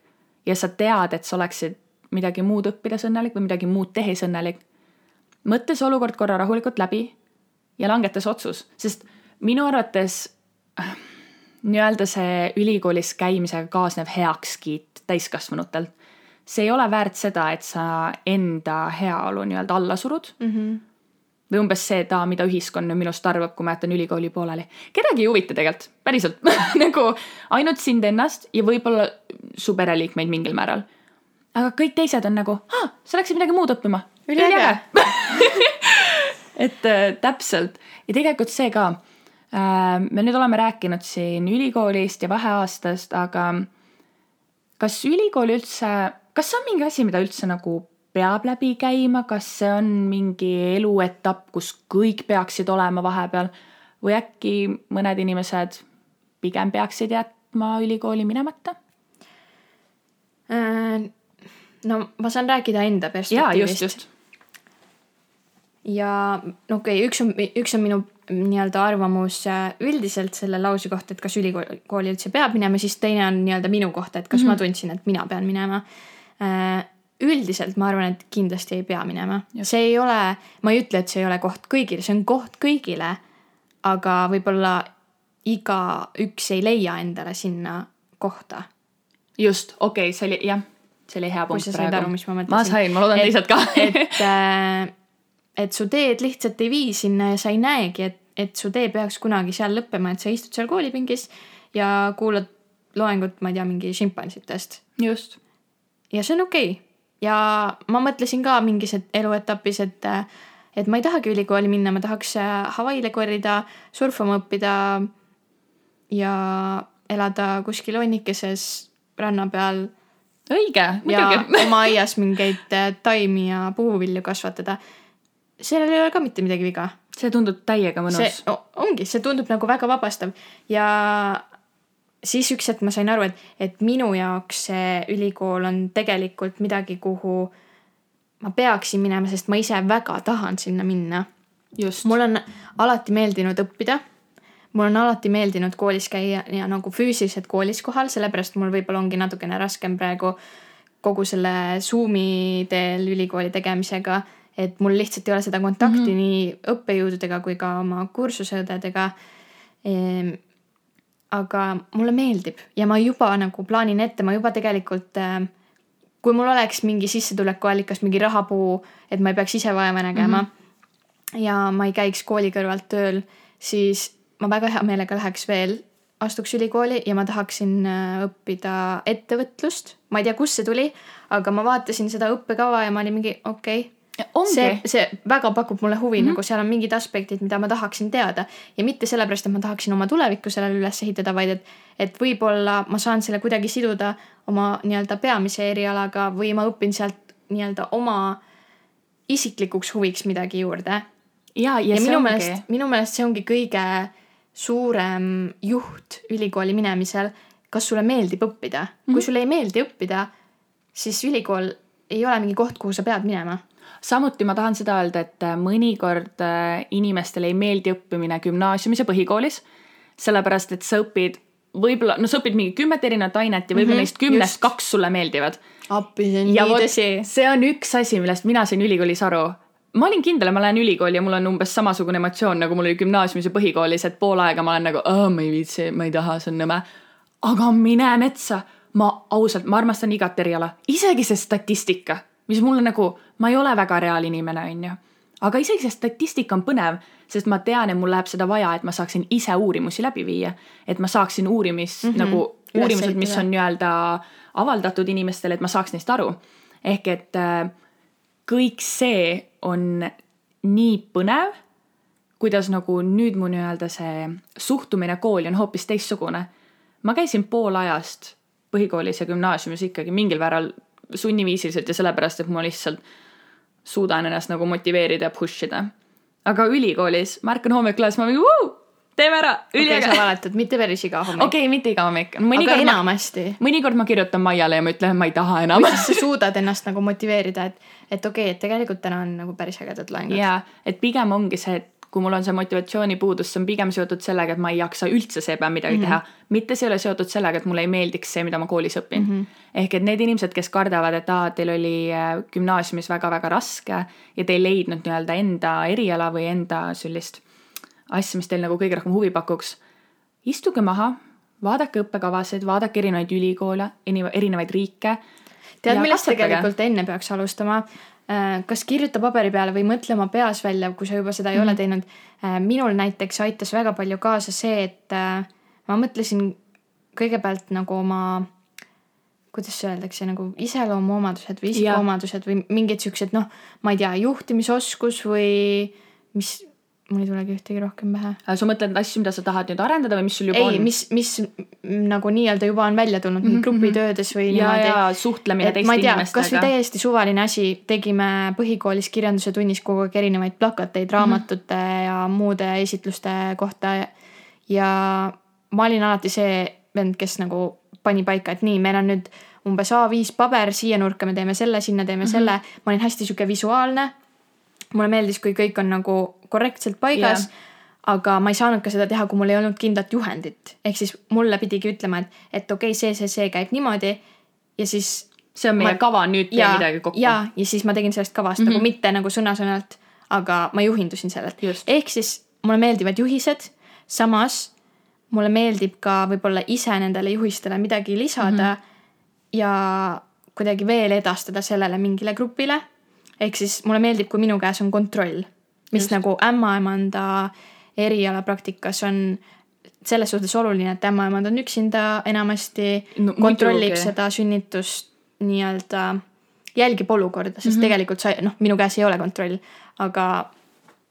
ja sa tead, et sa oleksid midagi muud õppides õnnelik või midagi muud tehes õnnelik, mõtle see olukord korra rahulikult läbi ja langeta see otsus, sest minu arvates nii-öelda see ülikoolis käimisega kaasnev heakskiit täiskasvanutelt, see ei ole väärt seda, et sa enda heaolu nii-öelda alla surud mm. -hmm. või umbes aa, mida ühiskond minust arvab, kui ma jätan ülikooli pooleli. kedagi ei huvita tegelikult, päriselt nagu ainult sind ennast ja võib-olla su pereliikmeid mingil määral. aga kõik teised on nagu, sa läksid midagi muud õppima. Üliäge. et äh, täpselt ja tegelikult see ka me nüüd oleme rääkinud siin ülikoolist ja vaheaastast, aga kas ülikool üldse, kas see on mingi asi, mida üldse nagu peab läbi käima, kas see on mingi eluetapp, kus kõik peaksid olema vahepeal või äkki mõned inimesed pigem peaksid jätma ülikooli minemata? Äh, no ma saan rääkida enda perspektiivist just, just. ja no okei okay,, üks on, üks on minu nii-öelda arvamus äh, üldiselt selle lause kohta, et kas ülikooli üldse peab minema, siis teine on nii-öelda minu kohta, et kas mm -hmm. ma tundsin, et mina pean minema. üldiselt ma arvan, et kindlasti ei pea minema, see ei ole, ma ei ütle, et see ei ole koht kõigile, see on koht kõigile. aga võib-olla igaüks ei leia endale sinna kohta. just, okei okay,, see oli jah, see oli hea punkt mis ma sain, ma loodan teised ka. et, et su teed lihtsalt ei vii sinna ja sa ei näegi, et, et su tee peaks kunagi seal lõppema, et sa istud seal koolipingis ja kuulad loengut, ma ei tea, mingi šimpansitest. just, ja see on okei okay.. ja ma mõtlesin ka mingis et- eluetapis, et, et ma ei tahagi ülikooli minna, ma tahaks äh, Hawaii'le korrida, surfama õppida ja elada kuskil honnikeses ranna peal õige, ja muidugi. oma aias mingeid äh, taimi ja puuvilju kasvatada. Sellel ei ole ka mitte midagi viga. see tundub täiega mõnus. ongi, see tundub nagu väga vabastav ja siis üks hetk ma sain aru, et, et minu jaoks see ülikool on tegelikult midagi, kuhu ma peaksin minema, sest ma ise väga tahan sinna minna. just, mul on alati meeldinud õppida. mul on alati meeldinud koolis käia ja nagu füüsiliselt koolis kohal, sellepärast mul võib-olla ongi natukene raskem praegu kogu selle Zoom'i teel ülikooli tegemisega, et mul lihtsalt ei ole seda kontakti mm -hmm. nii õppejõududega kui ka oma kursuseõdedega ehm, aga mulle meeldib ja ma juba nagu plaanin ette, ma juba tegelikult äh, kui mul oleks mingi sissetulekuallikas, mingi rahapuu, et ma ei peaks ise vaeva nägema mm -hmm. ja ma ei käiks kooli kõrvalt tööl, siis ma väga hea meelega läheks veel, astuks ülikooli ja ma tahaksin äh, õppida ettevõtlust. ma ei tea, kust see tuli, aga ma vaatasin seda õppekava ja ma olin mingi okei okay, see, see väga pakub mulle huvi mm, -hmm. nagu seal on mingid aspektid, mida ma tahaksin teada ja mitte sellepärast, et ma tahaksin oma tulevikku sellele üles ehitada, vaid et, et võib-olla ma saan selle kuidagi siduda oma nii-öelda peamise erialaga või ma õpin sealt nii-öelda oma isiklikuks huviks midagi juurde. ja, ja, ja minu meelest, minu meelest see ongi kõige suurem juht ülikooli minemisel. kas sulle meeldib õppida mm, -hmm. Mhm. kui sulle ei meeldi õppida, siis ülikool ei ole mingi koht, kuhu sa pead minema. Samuti ma tahan seda öelda, et äh, mõnikord äh, inimestele ei meeldi õppimine gümnaasiumis ja põhikoolis, sellepärast et sa õpid võib-olla, no sa õpid mingi kümmet erinevat ainet ja võib-olla mm -hmm, neist kümnest just. kaks sulle meeldivad. appi, see on ja nii tõsi. see on üks asi, millest mina sain ülikoolis aru. ma olin kindel, et ma lähen ülikooli ja mul on umbes samasugune emotsioon, nagu mul oli gümnaasiumis ja põhikoolis, et pool aega ma olen nagu, ma ei viitsi, ma ei taha, see on nõme. aga mine metsa, ma ausalt, ma armastan igat eriala, isegi see statistika, mis mulle nagu, ma ei ole väga reaalinimene, onju. aga isegi see statistika on põnev, sest ma tean, et mul läheb seda vaja, et ma saaksin ise uurimusi läbi viia. et ma saaksin uurimis mm. -hmm. nagu uurimused, mis on nii-öelda avaldatud inimestele, et ma saaks neist aru. ehk et äh, kõik see on nii põnev, kuidas nagu nüüd mu nii-öelda see suhtumine kooli on hoopis teistsugune. ma käisin pool ajast põhikoolis ja gümnaasiumis ikkagi mingil määral sunniviisiliselt ja sellepärast, et ma lihtsalt suudan ennast nagu motiveerida ja push ida. aga ülikoolis ma ärkan hommikul üles, ma mingi vuu, teeme ära, okei, sa üliäge. valetad, mitte päris iga hommik okei, mitte iga hommik, aga enamasti. mõnikord ma kirjutan Maiale ja ma ütlen, ma ei taha enam. siis sa suudad ennast nagu motiveerida, et, et okei okay,, et tegelikult täna on nagu päris ägedad loengud. jaa, et pigem ongi see, et kui mul on see motivatsioonipuudus, see on pigem seotud sellega, et ma ei jaksa üldse seepäev midagi mm -hmm. teha. mitte see ei ole seotud sellega, et mulle ei meeldiks see, mida ma koolis õpin mm. -hmm. ehk et need inimesed, kes kardavad, et aa, teil oli äh, gümnaasiumis väga-väga raske ja te ei leidnud nii-öelda enda eriala või enda sellist asja, mis teil nagu kõige rohkem huvi pakuks. istuge maha, vaadake õppekavasid, vaadake erinevaid ülikoole, erinevaid riike. tead, millest tegelikult enne peaks alustama? Kas kirjuta paberi peale või mõtle oma peas välja, kui sa juba seda ei mm ole teinud. minul näiteks aitas väga palju kaasa see, et äh, ma mõtlesin kõigepealt nagu oma, kuidas öeldakse nagu iseloomuomadused või isikuomadused või mingid siuksed noh, ma ei tea, juhtimisoskus või mis, mul ei tulegi ühtegi rohkem pähe. sa mõtled asju, mida sa tahad nüüd arendada või mis sul juba ei, on? mis, mis nagu nii-öelda juba on välja tulnud mm -hmm. grupitöödes või ja, niimoodi suhtlemine teiste ma ei tea, inimestega. kasvõi täiesti suvaline asi, tegime põhikoolis kirjanduse tunnis kogu aeg erinevaid plakateid raamatute mm -hmm. ja muude esitluste kohta. ja ma olin alati see vend, kes nagu pani paika, et nii, meil on nüüd umbes A5 paber, siia nurka me teeme selle, sinna teeme mm -hmm. selle. ma olin hästi sihuke visuaalne. Mulle meeldis, kui kõik on nagu korrektselt paigas Jah. aga ma ei saanud ka seda teha, kui mul ei olnud kindlat juhendit. ehk siis mulle pidigi ütlema, et, et okei okay,, see, see, see käib niimoodi ja siis see on meie ma- kava, nüüd tee midagi, kokku. ja, ja siis ma tegin sellest kavast mm -hmm. nagu mitte nagu sõna-sõnalt, aga ma juhindusin sellelt Just.. ehk siis mulle meeldivad juhised, samas mulle meeldib ka võib-olla ise nendele juhistele midagi lisada mm -hmm. ja kuidagi veel edastada sellele mingile grupile. Ehk siis mulle meeldib, kui minu käes on kontroll, mis Just. Nagu ämmaemanda erialapraktikas on selles suhtes oluline, et ämmaemand on üksinda enamasti No kontrollib muidugi. seda sünnitust nii-öelda, jälgib olukorda, sest mm. -hmm. tegelikult sa, noh, minu käes ei ole kontroll, aga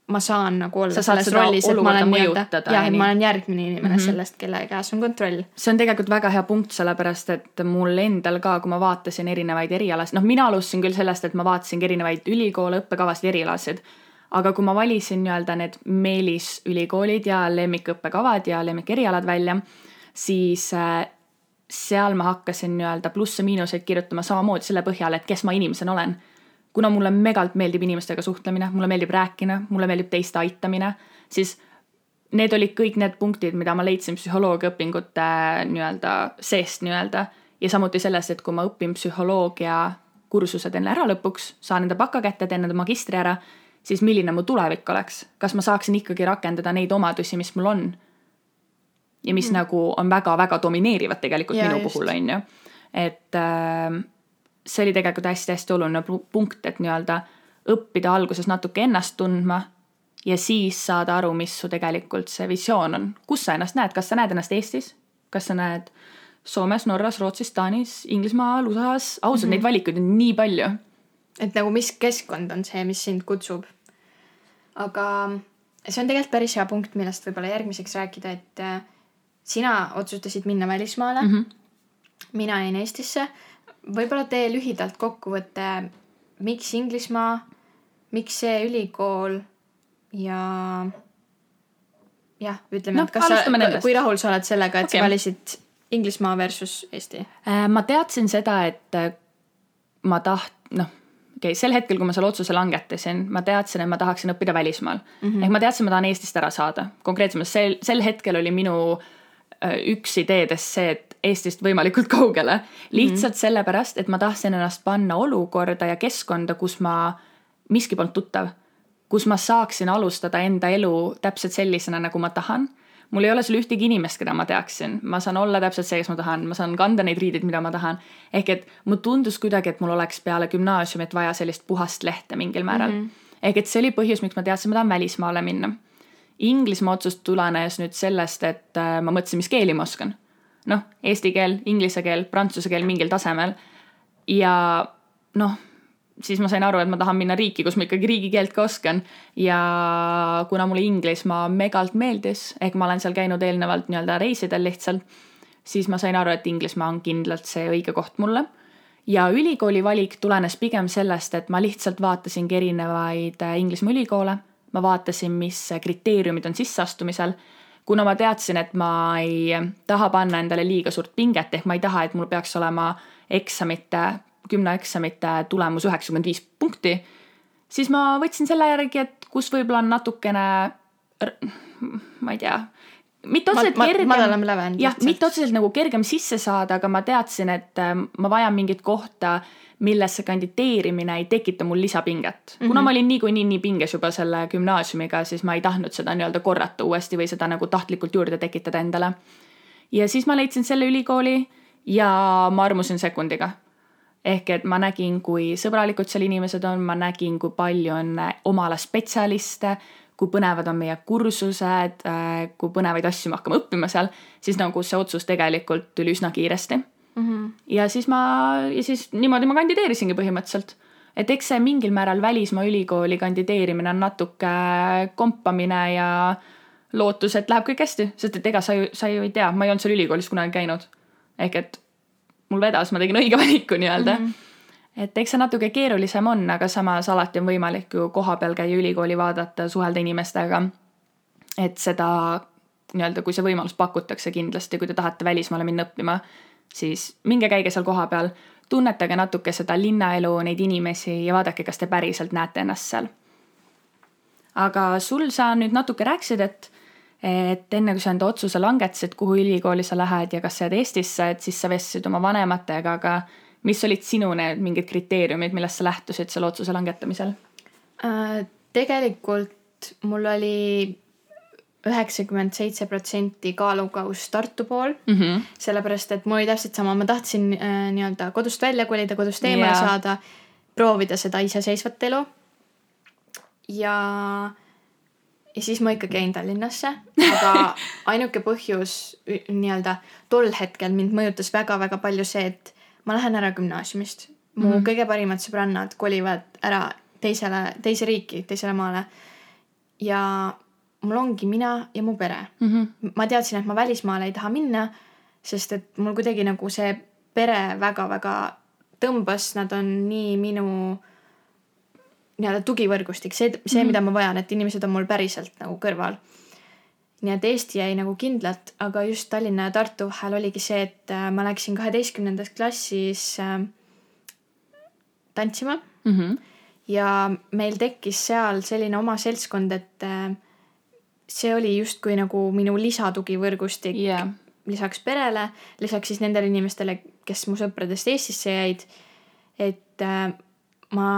ma saan nagu olla Sa selles rollis, et ma olen nii-öelda, mõjutada jah, ja et ma olen järgmine inimene mm. -hmm. sellest, kelle käes on kontroll. see on tegelikult väga hea punkt, sellepärast et mul endal ka, kui ma vaatasin erinevaid erialasid, noh, mina alustasin küll sellest, et ma vaatasingi erinevaid ülikoole, õppekavasid, erialasid. aga kui ma valisin nii-öelda need meelisülikoolid ja lemmikõppekavad ja lemmikerialad välja, siis äh, seal ma hakkasin nii-öelda plusse-miinuseid kirjutama samamoodi selle põhjal, et kes ma inimesena olen. Kuna mulle megalt meeldib inimestega suhtlemine, mulle meeldib rääkida, mulle meeldib teiste aitamine, siis need olid kõik need punktid, mida ma leidsin psühholoogiaõpingute nii-öelda seest nii-öelda ja samuti sellest, et kui ma õpin psühholoogia kursused enne ära lõpuks, saan enda baka kätte, teen enda magistri ära, siis milline mu tulevik oleks, kas ma saaksin ikkagi rakendada neid omadusi, mis mul on ja mis mm. nagu on väga-väga domineerivad tegelikult ja, minu just. puhul on ju, et äh, see oli tegelikult hästi-hästi oluline pu- punkt, et nii-öelda õppida alguses natuke ennast tundma ja siis saada aru, mis su tegelikult see visioon on, kus sa ennast näed, kas sa näed ennast Eestis, kas sa näed Soomes, Norras, Rootsis, Taanis, Inglismaal, USA-s, ausalt mm -hmm. neid valikuid on nii palju. et nagu mis keskkond on see, mis sind kutsub. aga see on tegelikult päris hea punkt, millest võib-olla järgmiseks rääkida, et äh, sina otsustasid minna välismaale mm. -hmm. mina jäin Eestisse. Võib-olla tee lühidalt kokkuvõte, miks Inglismaa miks see ülikool ja jah, ütleme No, et kas sa kui rahul sa oled sellega, et okay. Sa valisid Inglismaa versus Eesti Äh, ma teadsin seda, et äh, ma taht-, noh, okei okay,, sel hetkel, kui ma selle otsuse langetasin, ma teadsin, et ma tahaksin õppida välismaal mm. -hmm. ehk ma teadsin, ma tahan Eestist ära saada. konkreetsemalt sel, sel hetkel oli minu äh, üks ideedest see, et Eestist võimalikult kaugele. lihtsalt mm -hmm. sellepärast, et ma tahtsin ennast panna olukorda ja keskkonda, kus ma, miski polnud tuttav. kus ma saaksin alustada enda elu täpselt sellisena, nagu ma tahan mul ei ole seal ühtegi inimest, keda ma teaksin, ma saan olla täpselt see, kes ma tahan, ma saan kanda neid riideid, mida ma tahan. ehk et mulle tundus kuidagi, et mul oleks peale gümnaasiumit vaja sellist puhast lehte mingil määral mm. -hmm. ehk et see oli põhjus, miks ma teadsin, ma tahan välismaale minna. Inglismaa otsus tulenes nüüd sellest, et äh, ma mõtlesin, mis keeli ma oskan. Noh, eesti keel, inglise keel, prantsuse keel mingil tasemel. ja noh siis ma sain aru, et ma tahan minna riiki, kus ma ikkagi riigikeelt ka oskan. ja kuna mulle Inglismaa megalt meeldis, ehk ma olen seal käinud eelnevalt nii-öelda reisidel lihtsalt, siis ma sain aru, et Inglismaa on kindlalt see õige koht mulle. ja ülikooli valik tulenes pigem sellest, et ma lihtsalt vaatasingi erinevaid äh, Inglismaa ülikoole. ma vaatasin, mis kriteeriumid on sisseastumisel kuna ma teadsin, et ma ei taha panna endale liiga suurt pinget, ehk ma ei taha, et mul peaks olema eksamite gümnaeksamite tulemus üheksakümmend viis punkti, siis ma võtsin selle järgi, et kus võib-olla on natukene, ma ei tea, mitte otseselt Ma- kergem. jah, mitte otseselt nagu kergem sisse saada, aga ma teadsin, et äh, ma vajan mingit kohta, millesse kandideerimine ei tekita mul lisapinget mm. -hmm. kuna ma olin niikuinii nii pinges juba selle gümnaasiumiga, siis ma ei tahtnud seda nii-öelda korrata uuesti või seda nagu tahtlikult juurde tekitada endale. ja siis ma leidsin selle ülikooli ja ma armusin sekundiga ehk et ma nägin, kui sõbralikud seal inimesed on, ma nägin, kui palju on äh, oma ala spetsialiste, kui põnevad on meie kursused, kui põnevaid asju me hakkame õppima seal, siis nagu see otsus tegelikult tuli üsna kiiresti mm. -hmm. ja siis ma, ja siis niimoodi ma kandideerisingi põhimõtteliselt. et eks see mingil määral välismaa ülikooli kandideerimine on natuke kompamine ja lootus, et läheb kõik hästi, sest et ega sa ju, sa ju ei tea, ma ei olnud seal ülikoolis kunagi käinud. ehk et mul vedas, ma tegin õige valiku nii-öelda mm. -hmm. et eks see natuke keerulisem on, aga samas alati on võimalik ju kohapeal käia ülikooli vaadata, suhelda inimestega. et seda nii-öelda, kui see võimalus pakutakse kindlasti, kui te tahate välismaale minna õppima, siis minge käige seal kohapeal, tunnetage natuke seda linnaelu, neid inimesi ja vaadake, kas te päriselt näete ennast seal. aga sul sa nüüd natuke rääkisid, et et enne kui sa enda otsuse langetasid, kuhu ülikooli sa lähed ja kas sa jääd Eestisse, et siis sa vestlesid oma vanematega, aga mis olid sinu need mingid kriteeriumid, millest sa lähtusid selle otsuse langetamisel? Äh, tegelikult mul oli üheksakümmend seitse protsenti kaalukauss Tartu pool mm. -hmm. sellepärast, et mul oli täpselt sama, ma tahtsin äh, nii-öelda kodust välja kolida, kodust eemale Jaa. saada, proovida seda iseseisvat elu. ja, ja siis ma ikkagi jäin Tallinnasse, aga ainuke põhjus nii-öelda tol hetkel mind mõjutas väga-väga palju see, et ma lähen ära gümnaasiumist. mu mm. -hmm. kõige parimad sõbrannad kolivad ära teisele, teise riiki, teisele maale. ja mul ongi mina ja mu pere Mm -hmm. ma teadsin, et ma välismaale ei taha minna, sest et mul kuidagi nagu see pere väga-väga tõmbas, nad on nii minu nii-öelda tugivõrgustik, see, see, mida ma vajan, et inimesed on mul päriselt nagu kõrval. nii et Eesti jäi nagu kindlalt, aga just Tallinna ja Tartu vahel oligi see, et äh, ma läksin kaheteistkümnendas klassis äh, tantsima Mm -hmm. ja meil tekkis seal selline oma seltskond, et äh, see oli justkui nagu minu lisatugivõrgustik Yeah. lisaks perele, lisaks siis nendele inimestele, kes mu sõpradest Eestisse jäid. et äh, ma,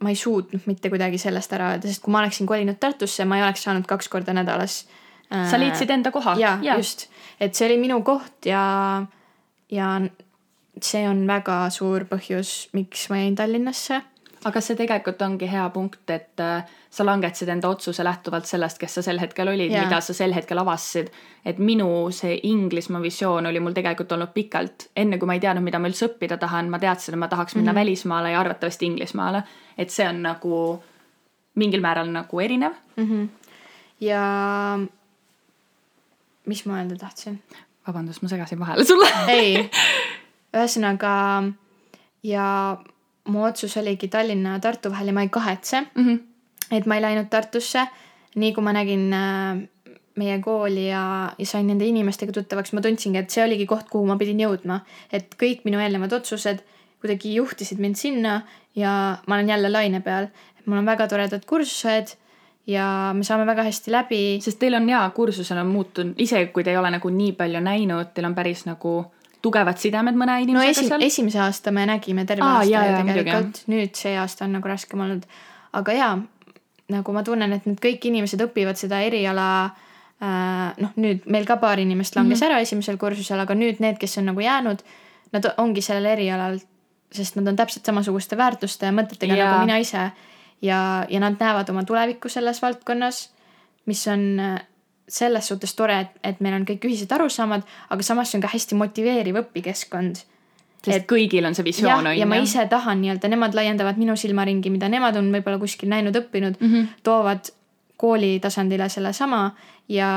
ma ei suutnud mitte kuidagi sellest ära öelda, sest kui ma oleksin kolinud Tartusse, ma ei oleks saanud kaks korda nädalas äh, sa leidsid enda koha. ja, ja just, et see oli minu koht ja, ja see on väga suur põhjus, miks ma jäin Tallinnasse aga see tegelikult ongi hea punkt, et äh, sa langetasid enda otsuse lähtuvalt sellest, kes sa sel hetkel olid, Jaa. mida sa sel hetkel avastasid. et minu see Inglismaa visioon oli mul tegelikult olnud pikalt, enne kui ma ei teadnud, mida ma üldse õppida tahan, ma teadsin, et ma tahaks minna mm -hmm. välismaale ja arvatavasti Inglismaale. et see on nagu mingil määral nagu erinev. mm. -hmm. ja mis ma öelda tahtsin? vabandust, ma segasin vahele sulle ei, ühesõnaga ja mu otsus oligi Tallinna ja Tartu vahel ja ma ei kahetse mm. -hmm. et ma ei läinud Tartusse. nii kui ma nägin äh, meie kooli ja, ja sain nende inimestega tuttavaks, ma tundsingi, et see oligi koht, kuhu ma pidin jõudma. et kõik minu eelnevad otsused kuidagi juhtisid mind sinna ja ma olen jälle laine peal. mul on väga toredad kursused ja me saame väga hästi läbi. sest teil on jaa, kursusel on muutunud, isegi kui te ei ole nagu nii palju näinud, teil on päris nagu tugevad sidemed mõne no inimesega esi, seal. esimese aasta me nägime terve Aa, aasta jaa, muidugi, tegelikult, nüüd see aasta on nagu raskem olnud. aga jaa, nagu ma tunnen, et need kõik inimesed õpivad seda eriala äh, noh, nüüd meil ka paar inimest langes mm. -hmm. ära esimesel kursusel, aga nüüd need, kes on nagu jäänud, nad ongi sellel erialal, sest nad on täpselt samasuguste väärtuste ja mõtetega Jaa. nagu mina ise. ja, ja nad näevad oma tulevikku selles valdkonnas, mis on selles suhtes tore, et, et meil on kõik ühised arusaamad, aga samas see on ka hästi motiveeriv õpikeskkond sest et- kõigil on see visioon, on ja ma ise tahan nii-öelda, nemad laiendavad minu silmaringi, mida nemad on võib-olla kuskil näinud, õppinud mm. -hmm. toovad kooli tasandile sellesama ja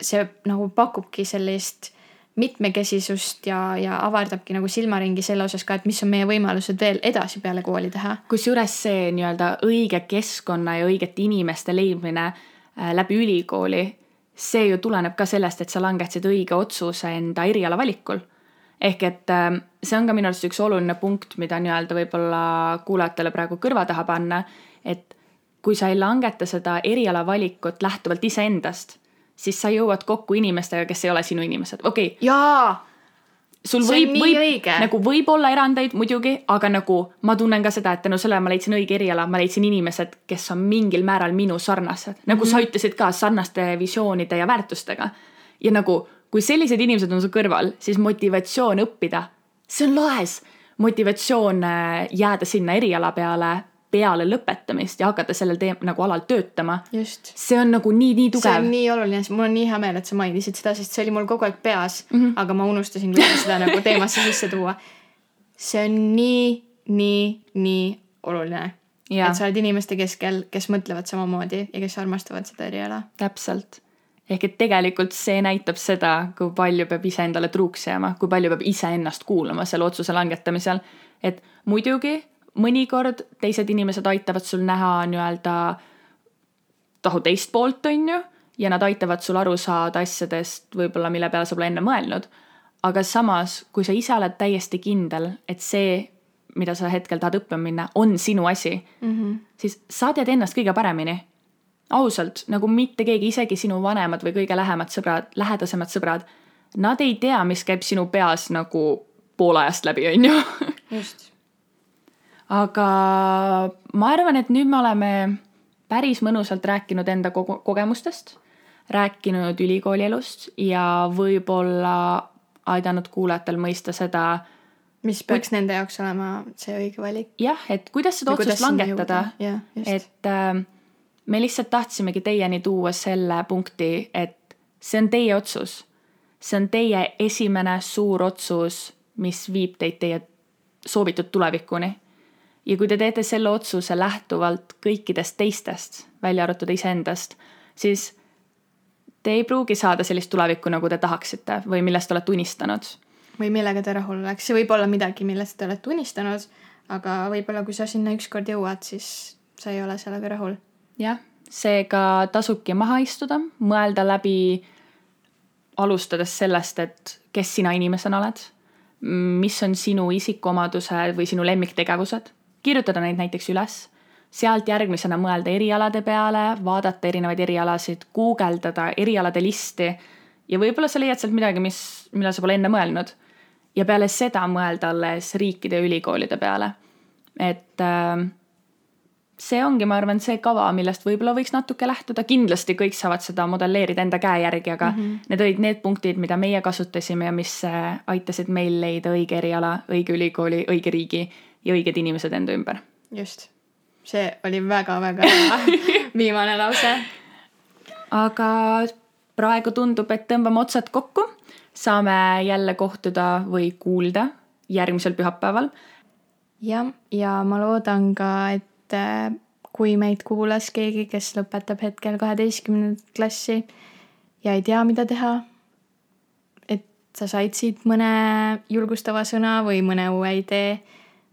see nagu pakubki sellist mitmekesisust ja, ja avardabki nagu silmaringi selle osas ka, et mis on meie võimalused veel edasi peale kooli teha. kusjuures see nii-öelda õige keskkonna ja õigete inimeste leidmine läbi ülikooli, see ju tuleneb ka sellest, et sa langetasid õige otsuse enda eriala valikul. ehk et äh, see on ka minu arust üks oluline punkt, mida nii-öelda võib-olla kuulajatele praegu kõrva taha panna, et kui sa ei langeta seda eriala valikut lähtuvalt iseendast, siis sa jõuad kokku inimestega, kes ei ole sinu inimesed, okei. Okay, jaa, sul võib, võib nagu võib olla erandeid muidugi, aga nagu ma tunnen ka seda, et tänu sellele ma leidsin õige eriala, ma leidsin inimesed, kes on mingil määral minu sarnased, nagu mm -hmm. sa ütlesid ka, sarnaste visioonide ja väärtustega. ja nagu, kui sellised inimesed on su kõrval, siis motivatsioon õppida, see on laes. motivatsioon äh, jääda sinna eriala peale peale lõpetamist ja hakata sellel teem- nagu alal töötama. see on nagu nii, nii see tugev on nii oluline, mul on nii hea meel, et sa mainisid seda, sest see oli mul kogu aeg peas mm, -hmm. aga ma unustasin seda nagu teemasse sisse tuua. see on nii, nii, nii oluline. Et sa oled inimeste keskel, kes mõtlevad samamoodi ja kes armastavad seda eriala. täpselt. ehk et tegelikult see näitab seda, kui palju peab iseendale truuks jääma, kui palju peab iseennast kuulama selle otsuse langetamisel. et muidugi mõnikord teised inimesed aitavad sul näha nii-öelda tahu teist poolt, on ju, ja nad aitavad sul aru saada asjadest võib-olla, mille peale sa pole enne mõelnud. aga samas, kui sa ise oled täiesti kindel, et see, mida sa hetkel tahad õppima minna, on sinu asi mm, -hmm. siis sa tead ennast kõige paremini ausalt, nagu mitte keegi, isegi sinu vanemad või kõige lähemad sõbrad, lähedasemad sõbrad, nad ei tea, mis käib sinu peas nagu pool ajast läbi, on ju. just. Aga ma arvan, et nüüd me oleme päris mõnusalt rääkinud enda kogu- kogemustest, rääkinud ülikooli elust ja võib-olla aidanud kuulajatel mõista seda, mis peaks nende jaoks olema see õige valik. jah, et kuidas seda otsust langetada et äh, me lihtsalt tahtsimegi teieni tuua selle punkti, et see on teie otsus. see on teie esimene suur otsus, mis viib teid teie soovitud tulevikuni. Ja kui te teete selle otsuse lähtuvalt kõikidest teistest, välja arvatud iseendast, siis te ei pruugi saada sellist tulevikku, nagu te tahaksite või millest olete unistanud. Või millega te rahul oleks, see võib olla midagi, millest te olete unistanud, aga võib-olla kui sa sinna ükskord jõuad, siis sa ei ole sellega rahul. jah, seega tasubki maha istuda, mõelda läbi, alustades sellest, et kes sina inimesena oled, mis on sinu isikuomadused või sinu lemmiktegevused, kirjutada neid näiteks üles, sealt järgmisena mõelda erialade peale, vaadata erinevaid erialasid, guugeldada erialade listi ja võib-olla sa leiad sealt midagi, mis, millele sa pole enne mõelnud. ja peale seda mõelda alles riikide ja ülikoolide peale. et äh, see ongi, ma arvan, see kava, millest võib-olla võiks natuke lähtuda, kindlasti kõik saavad seda modelleerida enda käe järgi, aga mm -hmm. need olid need punktid, mida meie kasutasime ja mis äh, aitasid meil leida õige eriala, õige ülikooli, õige riigi ja õiged inimesed enda ümber. just, see oli väga-väga viimane lause. aga praegu tundub, et tõmbame otsad kokku, saame jälle kohtuda või kuulda järgmisel pühapäeval. jah, ja ma loodan ka, et äh, kui meid kuulas keegi, kes lõpetab hetkel kaheteistkümnendat klassi ja ei tea, mida teha, et sa said siit mõne julgustava sõna või mõne uue idee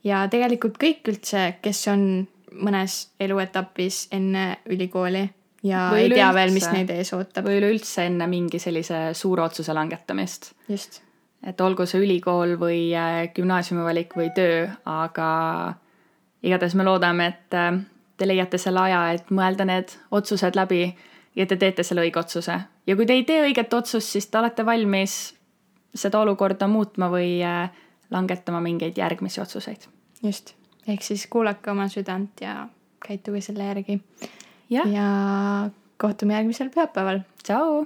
ja tegelikult kõik üldse, kes on mõnes eluetapis enne ülikooli ja Või ei tea veel, mis neid ees ootab. või üleüldse enne mingi sellise suure otsuse langetamist just, et olgu see ülikool või äh, gümnaasiumivalik või töö, aga igatahes me loodame, et äh, te leiate selle aja, et mõelda need otsused läbi ja te teete selle õige otsuse. ja kui te ei tee õiget otsust, siis te olete valmis seda olukorda muutma või äh, langetama mingeid järgmisi otsuseid. just. ehk siis kuulake oma südant ja käituge selle järgi. ja kohtume järgmisel pühapäeval. tšau